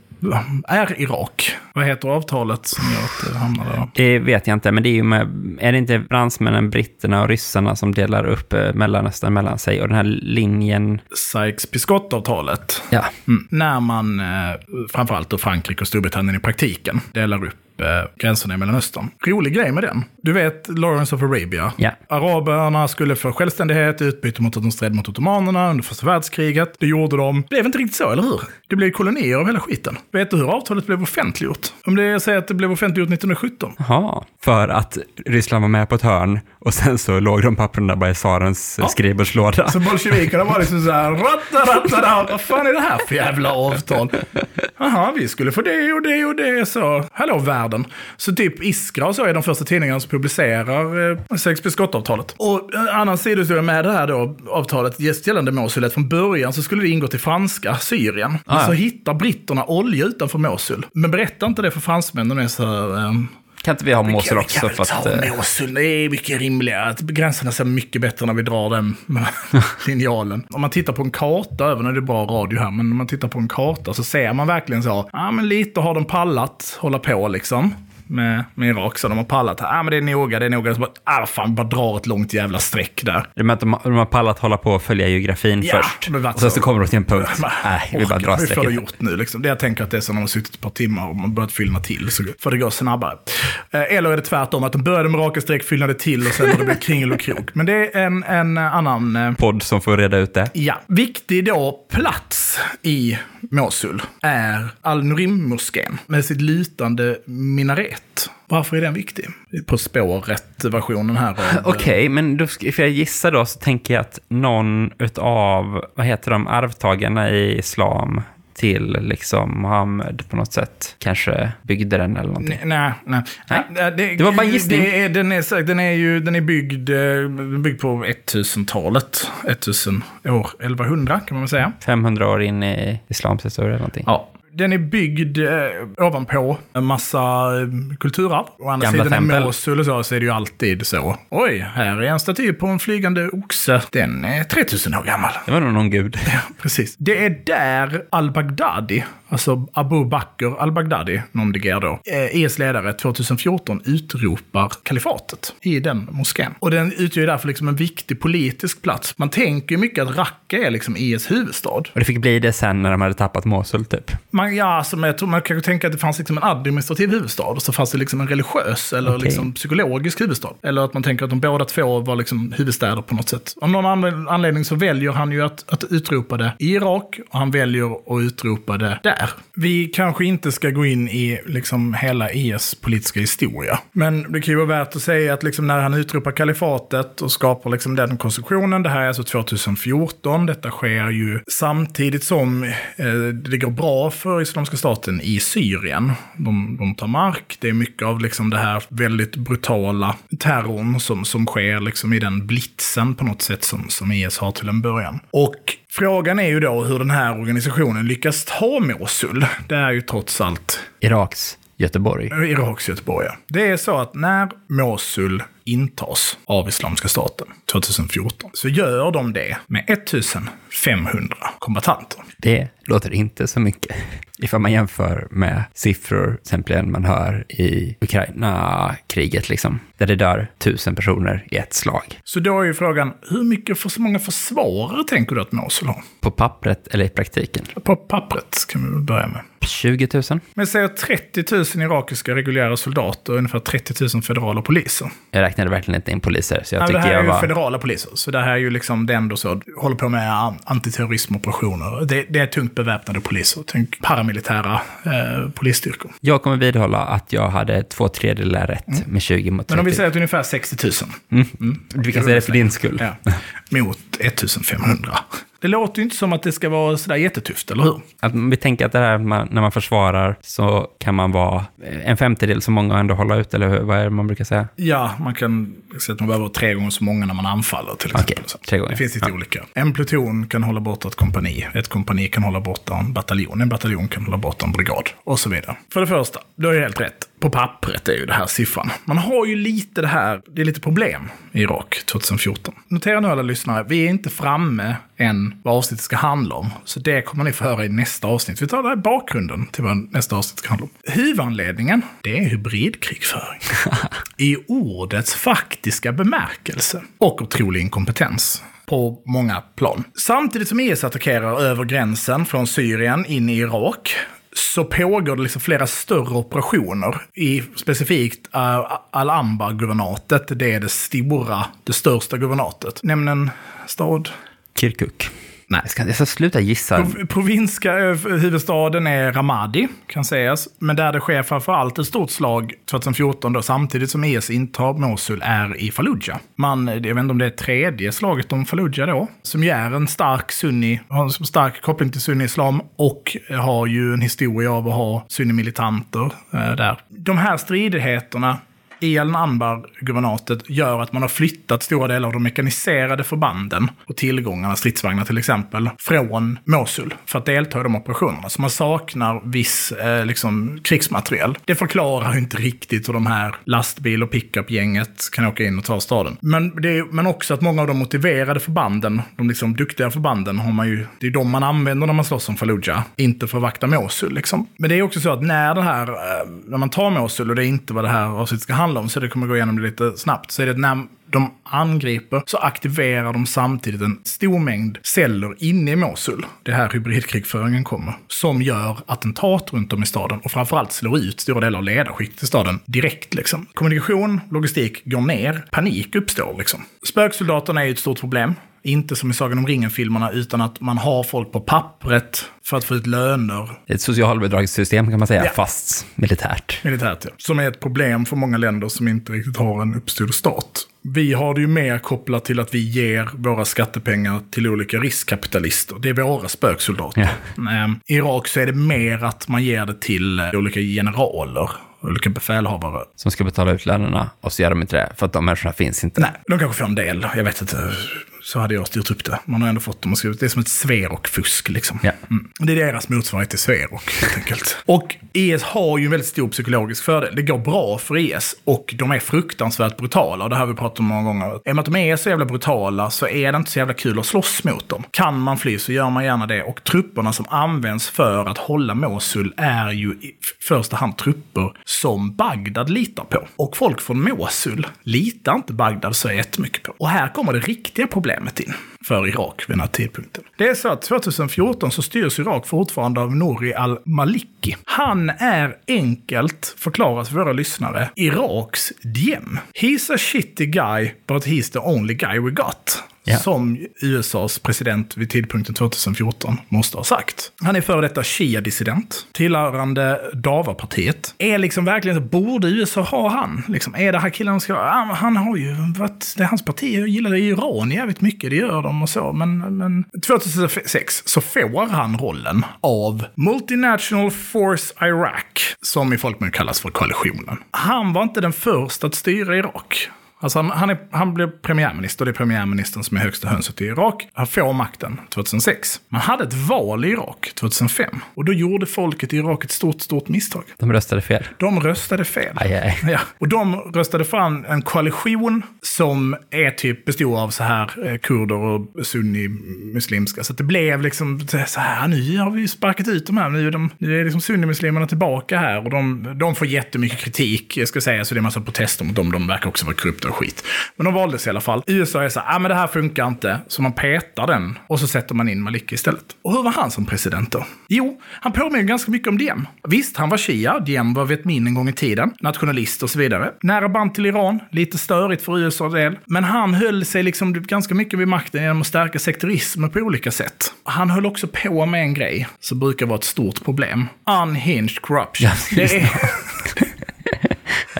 är Irak. Vad heter avtalet som gör att det hamnar där? Det vet jag inte, men det är ju med, är det inte fransmännen, britterna och ryssarna som delar upp eh, Mellanöstern mellan sig? Och den här linjen, Sykes-Picot-avtalet. ja, Mm. När man, eh, framförallt då Frankrike och Storbritannien i praktiken, delar upp eh, gränserna i Mellanöstern. Rolig grej med den. Du vet Lawrence of Arabia. Ja. Araberna skulle få självständighet i utbyte mot att de stred mot ottomanerna under första världskriget. Det gjorde de. Det blev inte riktigt så, eller hur? Det blev kolonier av hela skiten. Vet du hur avtalet blev offentliggjort? Om det säger att det blev offentliggjort 1917. Jaha, för att Ryssland var med på ett hörn och sen så låg de papperna bara i tsarens ja. skrivbordslåda. Så bolsjevikerna var liksom så här, ratta, ratta, ratta, vad fan är det här för jävla avtal? Jaha, vi skulle få det och det och det, så hallå världen. Så typ Iskra och så är de första tidningarna som publicerar eh, Sykes-Picot-avtalet. Och en annan sidohistoria med det här då, avtalet just gällande Mosul, att från början så skulle det ingå till franska Syrien. Ah, ja. så hittar britterna olja utanför Mosul. Men berätta inte det för fransmännen, de är så här, ehm, Kan inte vi ha Mosul vi också? kan väl För att, ta eh, Mosul, det är mycket rimligare. Gränserna ser mycket bättre när vi drar den linjalen. Om man tittar på en karta, även om det är bra radio här, men om man tittar på en karta så ser man verkligen så, ja men lite har de pallat hålla på liksom. Med, med Irak. Så de har pallat. Ah, men det är noga, det är noga. Så bara, ah, fan, bara drar ett långt jävla streck där. Att de, de har pallat hålla på och följa geografin Ja, först. men Och sen så. kommer de till en punkt. Nej, vi bara drar strecket. gjort nu. Liksom. Det jag tänker att det är så när man har suttit ett par timmar och man börjat fyllna till så får det gå snabbare. Eh, Eller är det tvärtom, att de började med raka streck, fyllnade till och sen har det blivit kringel och krok. Men det är en, en annan... eh, Podd som får reda ut det. Ja, viktig då plats i Mosul är Al-Nurim-moskén med sitt lutande minaret. Varför är den viktig? På spåret-versionen här. Okej, men då, ska- för jag gissar då så tänker jag att någon utav, vad heter de, arvtagarna i islam till liksom Mohammed på något sätt kanske byggde den eller någonting. Nej, nej. Nej, nej. det var bara en gissning. Det är, den, är, den är ju den är byggd, eh, byggd på 1000-talet. 1000 år, 1100 kan man väl säga. 500 år in i islams historia eller någonting. Ja. Den är byggd eh, ovanpå en massa eh, kulturarv. Å andra Gamla sidan i tempel. Mosul och så, så är det ju alltid så. Oj, här är en staty på en flygande oxe. Den är 3000 år gammal. Det var nog någon gud. Precis. Det är där al-Baghdadi, alltså Abu Bakr al-Baghdadi, någon deger då, eh, IS ledare 2014 utropar kalifatet i den moskén. Och den utgör ju därför liksom en viktig politisk plats. Man tänker ju mycket att Raqqa är liksom IS huvudstad. Och det fick bli det sen när de hade tappat Mosul typ. Man, ja, alltså, men jag tror man kan tänka att det fanns liksom en administrativ huvudstad och så fanns det liksom en religiös eller Okej. liksom psykologisk huvudstad. Eller att man tänker att de båda två var liksom huvudstäder på något sätt. Av någon anle- anledning så väljer han ju att, att utropa det i Irak och han väljer att utropa det där. Vi kanske inte ska gå in i liksom hela IS politiska historia. Men det kan ju vara värt att säga att liksom när han utropar kalifatet och skapar liksom den konstruktionen, det här är alltså 2014, detta sker ju samtidigt som eh, det går bra för Islamiska staten i Syrien. De, de tar mark, det är mycket av liksom det här väldigt brutala terrorn som, som sker liksom i den blitzen på något sätt som, som IS har till en början. Och frågan är ju då hur den här organisationen lyckas ta Mosul. Det är ju trots allt Iraks Göteborg. Iraks Göteborg. ja. Det är så att när Mosul intas av Islamiska staten 2014 så gör de det med 1500 kombatanter. Det låter inte så mycket. Ifall man jämför med siffror, till exempel man hör i Ukraina-kriget, liksom, där det dör tusen personer i ett slag. Så då är ju frågan, hur mycket för så många försvarare tänker du att Mosul har? På pappret eller i praktiken? På pappret kan vi börja med. 20 000? Men säger 30 000 irakiska reguljära soldater och ungefär 30 000 federala poliser. Jag räknade verkligen inte in poliser, så jag Ja, det tycker här är jag ju var... federala poliser, så det här är ju liksom det ändå så, håller på med an- antiterrorismoperationer. Det, det är tungt beväpnade poliser, tänk paramilitära eh, polisstyrkor. Jag kommer vidhålla att jag hade två tredjedelar rätt med 20 mot 30. Mm. Men om vi säger att ungefär 60 000 Vi kan säga det för din skull. ja, mot 1500. Det låter ju inte som att det ska vara sådär jättetufft, eller hur? Att vi tänker att det här man, när man försvarar så kan man vara en femtedel så många och ändå hålla ut, eller hur? Vad är det man brukar säga? Ja, man kan säga att man behöver tre gånger så många när man anfaller till exempel. Så. tre gånger. Det finns lite Ja. olika. En pluton kan hålla borta ett kompani. Ett kompani kan hålla borta en bataljon. En bataljon kan hålla borta en brigad. Och så vidare. För det första, du har ju helt rätt. På pappret är ju det här siffran. Man har ju lite det här, det är lite problem i Irak 2014. Notera nu alla lyssnare, vi är inte framme än vad avsnittet ska handla om. Så det kommer ni få höra i nästa avsnitt. Vi tar det här bakgrunden till vad nästa avsnitt ska handla om. Huvudanledningen, det är hybridkrigföring. I ordets faktiska bemärkelse. Och otrolig inkompetens på många plan. Samtidigt som IS attackerar över gränsen från Syrien in i Irak så pågår det liksom flera större operationer i specifikt eh, uh, Al-Anbar-guvernatet. Det är det stora, det största guvernatet. Nämn en stad. Kirkuk. Nej, jag ska, jag ska sluta gissa. Provinska eh, huvudstaden är Ramadi, kan sägas. Men där det sker framförallt ett stort slag 2014, då, samtidigt som IS intar Mosul, är i Fallujah. Man, eh, jag vet inte om det är tredje slaget om Fallujah då, som ju är en stark sunni, har en stark koppling till sunni-islam och har ju en historia av att ha sunni-militanter eh, där. De här stridigheterna i Al-Anbar-guvernatet gör att man har flyttat stora delar av de mekaniserade förbanden och tillgångarna, stridsvagnar till exempel, från Mosul för att delta i de operationerna. Så man saknar viss eh, liksom, krigsmateriel. Det förklarar inte riktigt hur de här lastbil och pickup-gänget kan åka in och ta staden. Men, det är, men också att många av de motiverade förbanden, de liksom duktiga förbanden, har man ju, det är de man använder när man slåss om Fallujah, inte för att vakta Mosul. Liksom. Men det är också så att när det här, eh, när man tar Mosul, och det är inte vad det här avsnittet ska handla om, så det kommer gå igenom det lite snabbt, så är det att när de angriper så aktiverar de samtidigt en stor mängd celler inne i Mosul. Det är här hybridkrigföringen kommer. Som gör attentat runt om i staden och framförallt slår ut stora delar av ledarskiktet i staden direkt. Liksom. Kommunikation, logistik går ner, panik uppstår. Liksom. Spöksoldaterna är ju ett stort problem. Inte som i Sagan om ringen-filmerna, utan att man har folk på pappret för att få ut löner. Ett socialbidragssystem kan man säga, Ja. fast militärt. Militärt, ja. Som är ett problem för många länder som inte riktigt har en uppstyrd stat. Vi har det ju mer kopplat till att vi ger våra skattepengar till olika riskkapitalister. Det är våra spöksoldater. Ehm, I Irak så är det mer att man ger det till eh, olika generaler, olika befälhavare. Som ska betala ut lönerna och så gör de inte det, för att de människorna finns inte. Nej, de kanske får en del. Jag vet inte. Så hade jag styrt upp det. Man har ändå fått dem att skriva. Det är som ett Sverok-fusk liksom. Ja. Mm. Det är deras motsvarighet till Sverok, helt enkelt. Och IS har ju en väldigt stor psykologisk fördel. Det går bra för IS och de är fruktansvärt brutala. Och det här har vi pratat om många gånger. I och med att de är så jävla brutala så är det inte så jävla kul att slåss mot dem. Kan man fly så gör man gärna det. Och trupperna som används för att hålla Mosul är ju i första hand trupper som Bagdad litar på. Och folk från Mosul litar inte Bagdad så jättemycket på. Och här kommer det riktiga problemet in för Irak vid den här tidpunkten. Det är så att 2014 så styrs Irak fortfarande av Nouri al-Maliki. Han är enkelt, förklarat för våra lyssnare, Iraks Diem. He's a shitty guy, but he's the only guy we got. Ja. Som USAs president vid tidpunkten 2014 måste ha sagt. Han är före detta Shia-dissident, tillhörande Dava-partiet. Är liksom verkligen så, borde USA ha han? Liksom, är det här killen ska... Han har ju varit... Det är hans parti gillar Iran jävligt mycket, det gör de och så. Men, men 2006 så får han rollen av Multinational Force Iraq, som i folkmun kallas för koalitionen. Han var inte den första att styra Irak. Alltså han, han, är, han blev premiärminister, det är premiärministern som är högsta hönset i Irak. Han får makten 2006. Man hade ett val i Irak 2005. Och då gjorde folket i Irak ett stort, stort misstag. De röstade fel. De röstade fel. Aj, aj. Ja. Och de röstade fram en koalition som är typ bestod av så här eh, kurder och sunni-muslimska. Så det blev liksom så här, nu har vi sparkat ut de här, nu är, de, nu är liksom sunni-muslimerna tillbaka här. Och de, de får jättemycket kritik, jag ska säga, så det är en massa protester mot dem. De verkar också vara korrupta och skit. Men de valdes i alla fall. USA är så här, ah, men det här funkar inte. Så man petar den och så sätter man in Maliki istället. Och hur var han som president då? Jo, han påminner ganska mycket om Diem. Visst, han var shia, Diem var Vietmin en gång i tiden, nationalist och så vidare. Nära band till Iran, lite störigt för USA del. Men han höll sig liksom ganska mycket vid makten genom att stärka sekterismen på olika sätt. Han höll också på med en grej som brukar vara ett stort problem. Unhinged corruption. Ja, det är...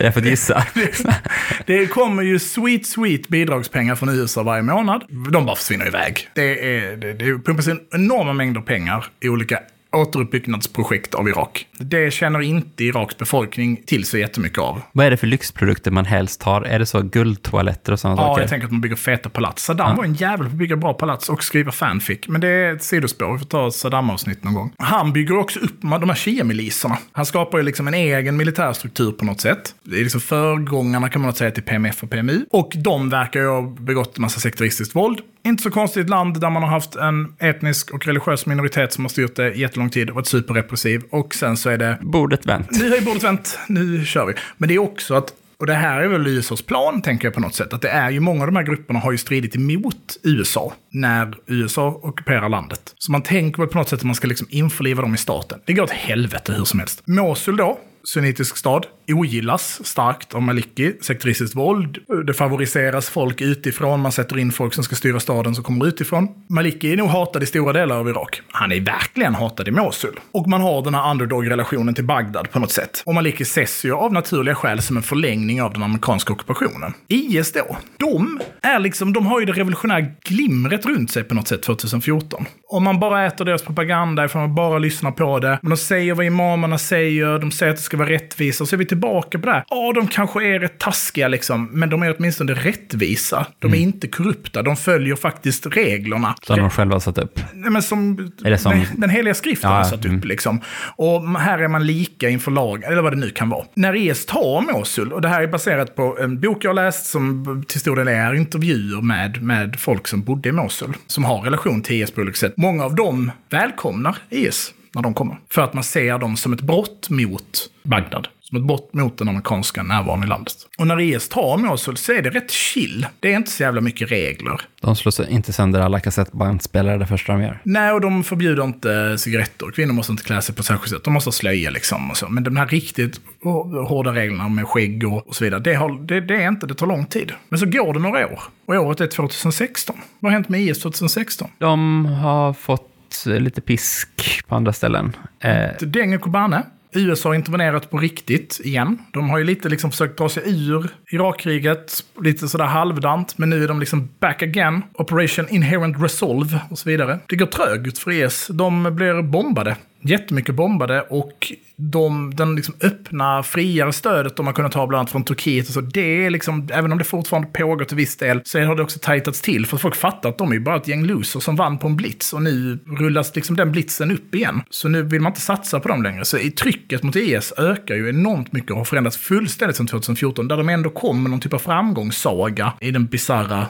Hade jag fått gissa. Det kommer ju sweet, sweet bidragspengar från USA varje månad. De bara försvinner iväg. Det, är, det, det pumpas in enorma mängder pengar i olika återuppbyggnadsprojekt av Irak. Det känner inte Iraks befolkning till så jättemycket av. Vad är det för lyxprodukter man helst har? Är det så guldtoaletter och sådana Ja, saker? jag tänker att man bygger feta palats. Saddam var en jävel på att bygga bra palats och skriva fanfic. Men det är ett sidospår, vi får ta Saddam-avsnitt någon gång. Han bygger också upp de här Shia-miliserna. Han skapar ju liksom en egen militär struktur på något sätt. Det är liksom förgångarna kan man säga till PMF och PMU. Och de verkar ju ha begått en massa sekteristiskt våld. Inte så konstigt land där man har haft en etnisk och religiös minoritet som har styrt det jättelång tid och varit superrepressiv. Och sen så är det Bordet vänt. nu är bordet vänt, nu kör vi. Men det är också att, och det här är väl USAs plan, tänker jag på något sätt, att det är ju många av de här grupperna har ju stridit emot USA när USA ockuperar landet. Så man tänker väl på något sätt att man ska liksom införliva dem i staten. Det går åt helvete hur som helst. Mosul då, sunnitisk stad, ogillas starkt av Maliki. Sekteristiskt våld, det favoriseras folk utifrån, man sätter in folk som ska styra staden som kommer utifrån. Maliki är nog hatad i stora delar av Irak. Han är verkligen hatad i Mosul. Och man har den här underdog-relationen till Bagdad på något sätt. Och Maliki ses ju av naturliga skäl som en förlängning av den amerikanska ockupationen. IS då, de är liksom, de har ju det revolutionära glimret runt sig på något sätt 2014. Om man bara äter deras propaganda, ifall man bara lyssnar på det. Men de säger vad imamerna säger, de säger att det ska vara rättvisa. Och så är vi tillbaka på det här. Ja, de kanske är rätt taskiga liksom, men de är åtminstone rättvisa. De är Mm. inte korrupta, de följer faktiskt reglerna. Som de själva har satt upp. Nej, men som, det som- Den, den heliga skriften Ja, har satt mm. upp. Liksom. Och här är man lika inför lag, eller vad det nu kan vara. När IS tar Mosul, och det här är baserat på en bok jag läst som till stor del är intervjuer med, med folk som bodde i Mosul, som har relation till IS på olika sätt. Många av dem välkomnar IS när de kommer. För att man ser dem som ett brott mot Bagdad. Som ett brott mot den amerikanska närvaron i landet. Och när IS tar Mosul så är det rätt chill. Det är inte så jävla mycket regler. De slår inte sönder alla kassettbandspelare det första de gör. Nej, och de förbjuder inte cigaretter. Kvinnor måste inte klä sig på särskilt sätt. De måste ha slöja liksom och så. Men de här riktigt hårda reglerna med skägg och, och så vidare, det, har, det, det är inte, det tar lång tid. Men så går det några år. Och året är 2016. Vad har hänt med IS 2016? De har fått lite pisk på andra ställen. Eh, Deng och Kobane. USA har intervenerat på riktigt igen. De har ju lite liksom försökt dra sig ur Irakkriget, lite sådär halvdant, men nu är de liksom back again. Operation Inherent Resolve och så vidare. Det går trögt för IS. De blir bombade. Jättemycket bombade och de, den liksom öppna, friare stödet de har kunnat ha bland annat från Turkiet och så, det är liksom, även om det fortfarande pågår till viss del, så har det också tajtats till. För att folk fattar att de är ju bara ett gäng loser som vann på en blitz och nu rullas liksom den blitzen upp igen. Så nu vill man inte satsa på dem längre. Så trycket mot IS ökar ju enormt mycket och har förändrats fullständigt sedan 2014, där de ändå kom med någon typ av framgångssaga i den bisarra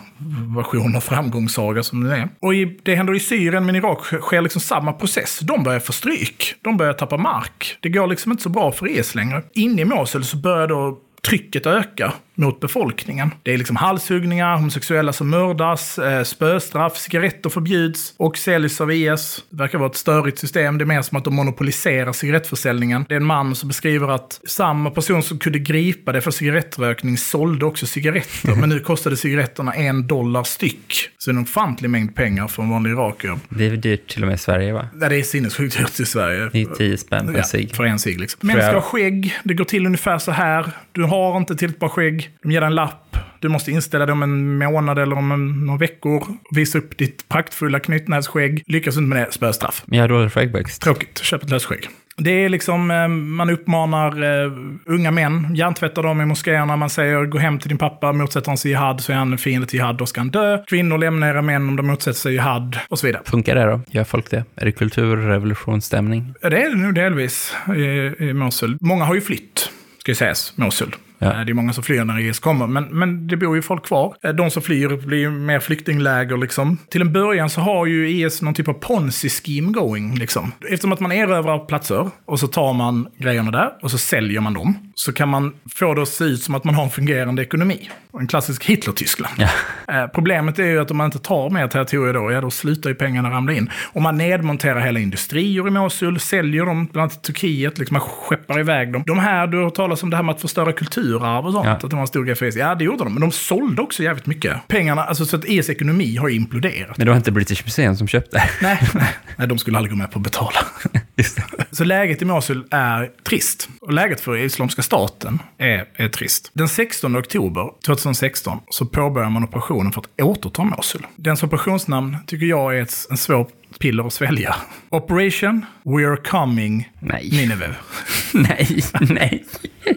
version av framgångssaga som det är. Och i, det händer i Syrien, men i Irak sker liksom samma process. De börjar få stryk. De börjar tappa mark. Det går liksom inte så bra för IS längre. Inne i Mosul så börjar då trycket öka mot befolkningen. Det är liksom halshuggningar, homosexuella som mördas, eh, spöstraff, cigaretter förbjuds och säljs av IS. Det verkar vara ett störigt system. Det är mer som att de monopoliserar cigarettförsäljningen. Det är en man som beskriver att samma person som kunde gripa det för cigarettrökning sålde också cigaretter. men nu kostade cigaretterna en dollar styck. Så det är en ofantlig mängd pengar för en vanlig irakier. det är dyrt till och med i Sverige va? Ja, det är sinnessjukt dyrt i Sverige. Det är 10 spänn per Ja, cigg. för en cigg liksom. Män ska ha skägg. Det går till ungefär så här. Du har inte tillräckligt bra skägg. De ger en lapp. Du måste inställa dig om en månad eller om en, några veckor. Visa upp ditt praktfulla knytnävsskägg. Lyckas inte med det, spöstraff. Men jag har dålig skäggväxt. Tråkigt. Köp ett lösskägg. Det är liksom, eh, man uppmanar eh, unga män, hjärntvättar dem i moskéerna, man säger gå hem till din pappa, motsätter han sig jihad så är han en fiende till jihad, då ska han dö. Kvinnor lämnar era män om de motsätter sig jihad och så vidare. Funkar det då? Gör folk det? Är det kulturrevolutionsstämning? Ja, Det är det nu delvis i, i Mosul. Många har ju flytt, ska ju sägas, Mosul. Ja. Eh, Det är många som flyr när IS kommer, men, men det bor ju folk kvar. Eh, De som flyr blir ju mer flyktingläger liksom. Till en början så har ju IS någon typ av ponzi-scheme going liksom. Eftersom att man erövrar platser och så tar man grejerna där och så säljer man dem. Så kan man få det att se ut som att man har en fungerande ekonomi. En klassisk Hitler-Tyskland. Ja. Eh, Problemet är ju att om man inte tar mer territorier då, ja då slutar ju pengarna ramla in. Och man nedmonterar hela industrier i Mosul, säljer dem bland annat till Turkiet, liksom man skeppar iväg dem. De här, du har talat om det här med att förstöra kulturarv och sånt, Ja. att det var en stor IS. Ja, det gjorde de, men de sålde också jävligt mycket. Pengarna, alltså så att IS ekonomi har imploderat. Men det var inte British Museum som köpte? Nej, nej, nej, de skulle aldrig gå med på att betala. Så läget i Mosul är trist. Och läget för Islamiska staten är, är trist. Den 16 oktober 2016 så påbörjar man operationen för att återta Mosul. Dens operationsnamn tycker jag är ett, en svår piller att svälja. Operation We're Coming Nej. Nineveh. nej, nej.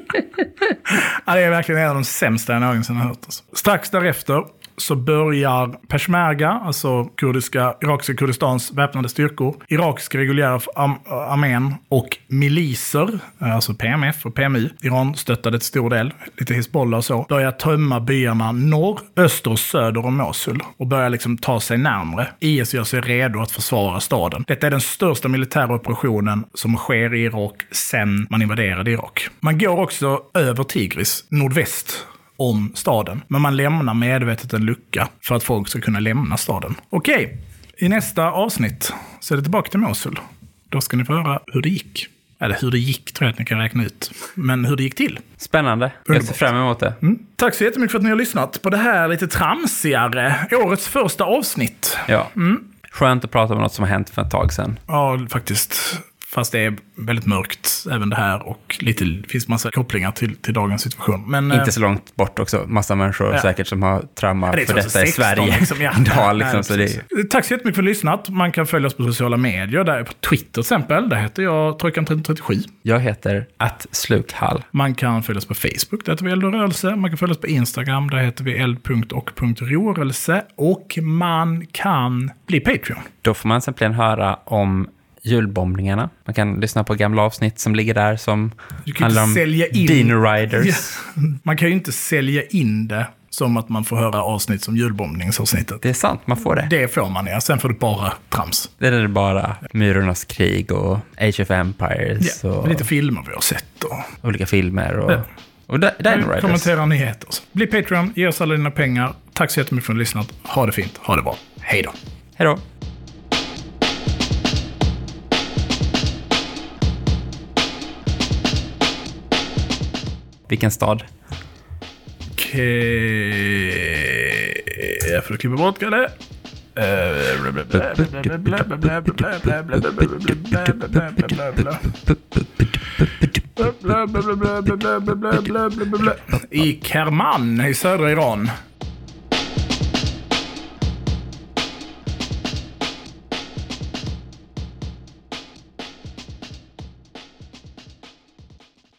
Ja, det är verkligen en av de sämsta jag någonsin har hört. Alltså. Strax därefter så börjar Peshmerga, alltså kurdiska, irakiska Kurdistans väpnade styrkor, irakiska reguljära armén och miliser, eh, alltså PMF och PMU, Iran stöttade till stor del, lite Hizbollah och så, börjar tömma byarna norr, öster och söder om Mosul och börjar liksom ta sig närmre. IS gör sig redo att försvara staden. Detta är den största militära operationen som sker i Irak sedan man invaderade Irak. Man går också över Tigris, nordväst om staden. Men man lämnar medvetet en lucka för att folk ska kunna lämna staden. Okej, i nästa avsnitt så är det tillbaka till Mosul. Då ska ni få höra hur det gick. Eller hur det gick tror jag att ni kan räkna ut. Men hur det gick till. Spännande. Jag ser Underbart. fram emot det. Mm. Tack så jättemycket för att ni har lyssnat på det här lite tramsigare, årets första avsnitt. Ja. Skönt att prata om något som har hänt för ett tag sedan. Ja, faktiskt. Fast det är väldigt mörkt även det här och lite, det finns massa kopplingar till, till dagens situation. Men, eh, Inte så långt bort också. Massa människor Ja. säkert som har trauma det är för detta i 2016 Sverige liksom, ja. idag. Liksom, Nej, så det. Tack så jättemycket för att ni lyssnat. Man kan följa oss på sociala medier. Där på Twitter till exempel. Där heter jag Trojkan1337. jag heter att slukhall. Man kan följa oss på Facebook, där heter vi Eld och rörelse. Man kan följa oss på Instagram, där heter vi eld.och.rörelse. Och man kan bli Patreon. Då får man simpelthen höra om julbombningarna. Man kan lyssna på gamla avsnitt som ligger där som Du kan handlar om sälja in- Dino Riders. Ja. Man kan ju inte sälja in det som att man får höra avsnitt som julbombningsavsnittet. Det är sant, man får det. Det får man ja, sen får du bara trams. Det är bara Myrornas krig och Age of Empires Ja, och Lite filmer vi har sett och olika filmer och, Ja. och Di- Dino Riders. kommentera nyheter. Bli Patreon, ge oss alla dina pengar. Tack så jättemycket för att ni har lyssnat. Ha det fint, ha det bra. Hej då. Hej då. Vilken stad? Okej... Jag får klippa bort Kalle. I Kerman i södra Iran.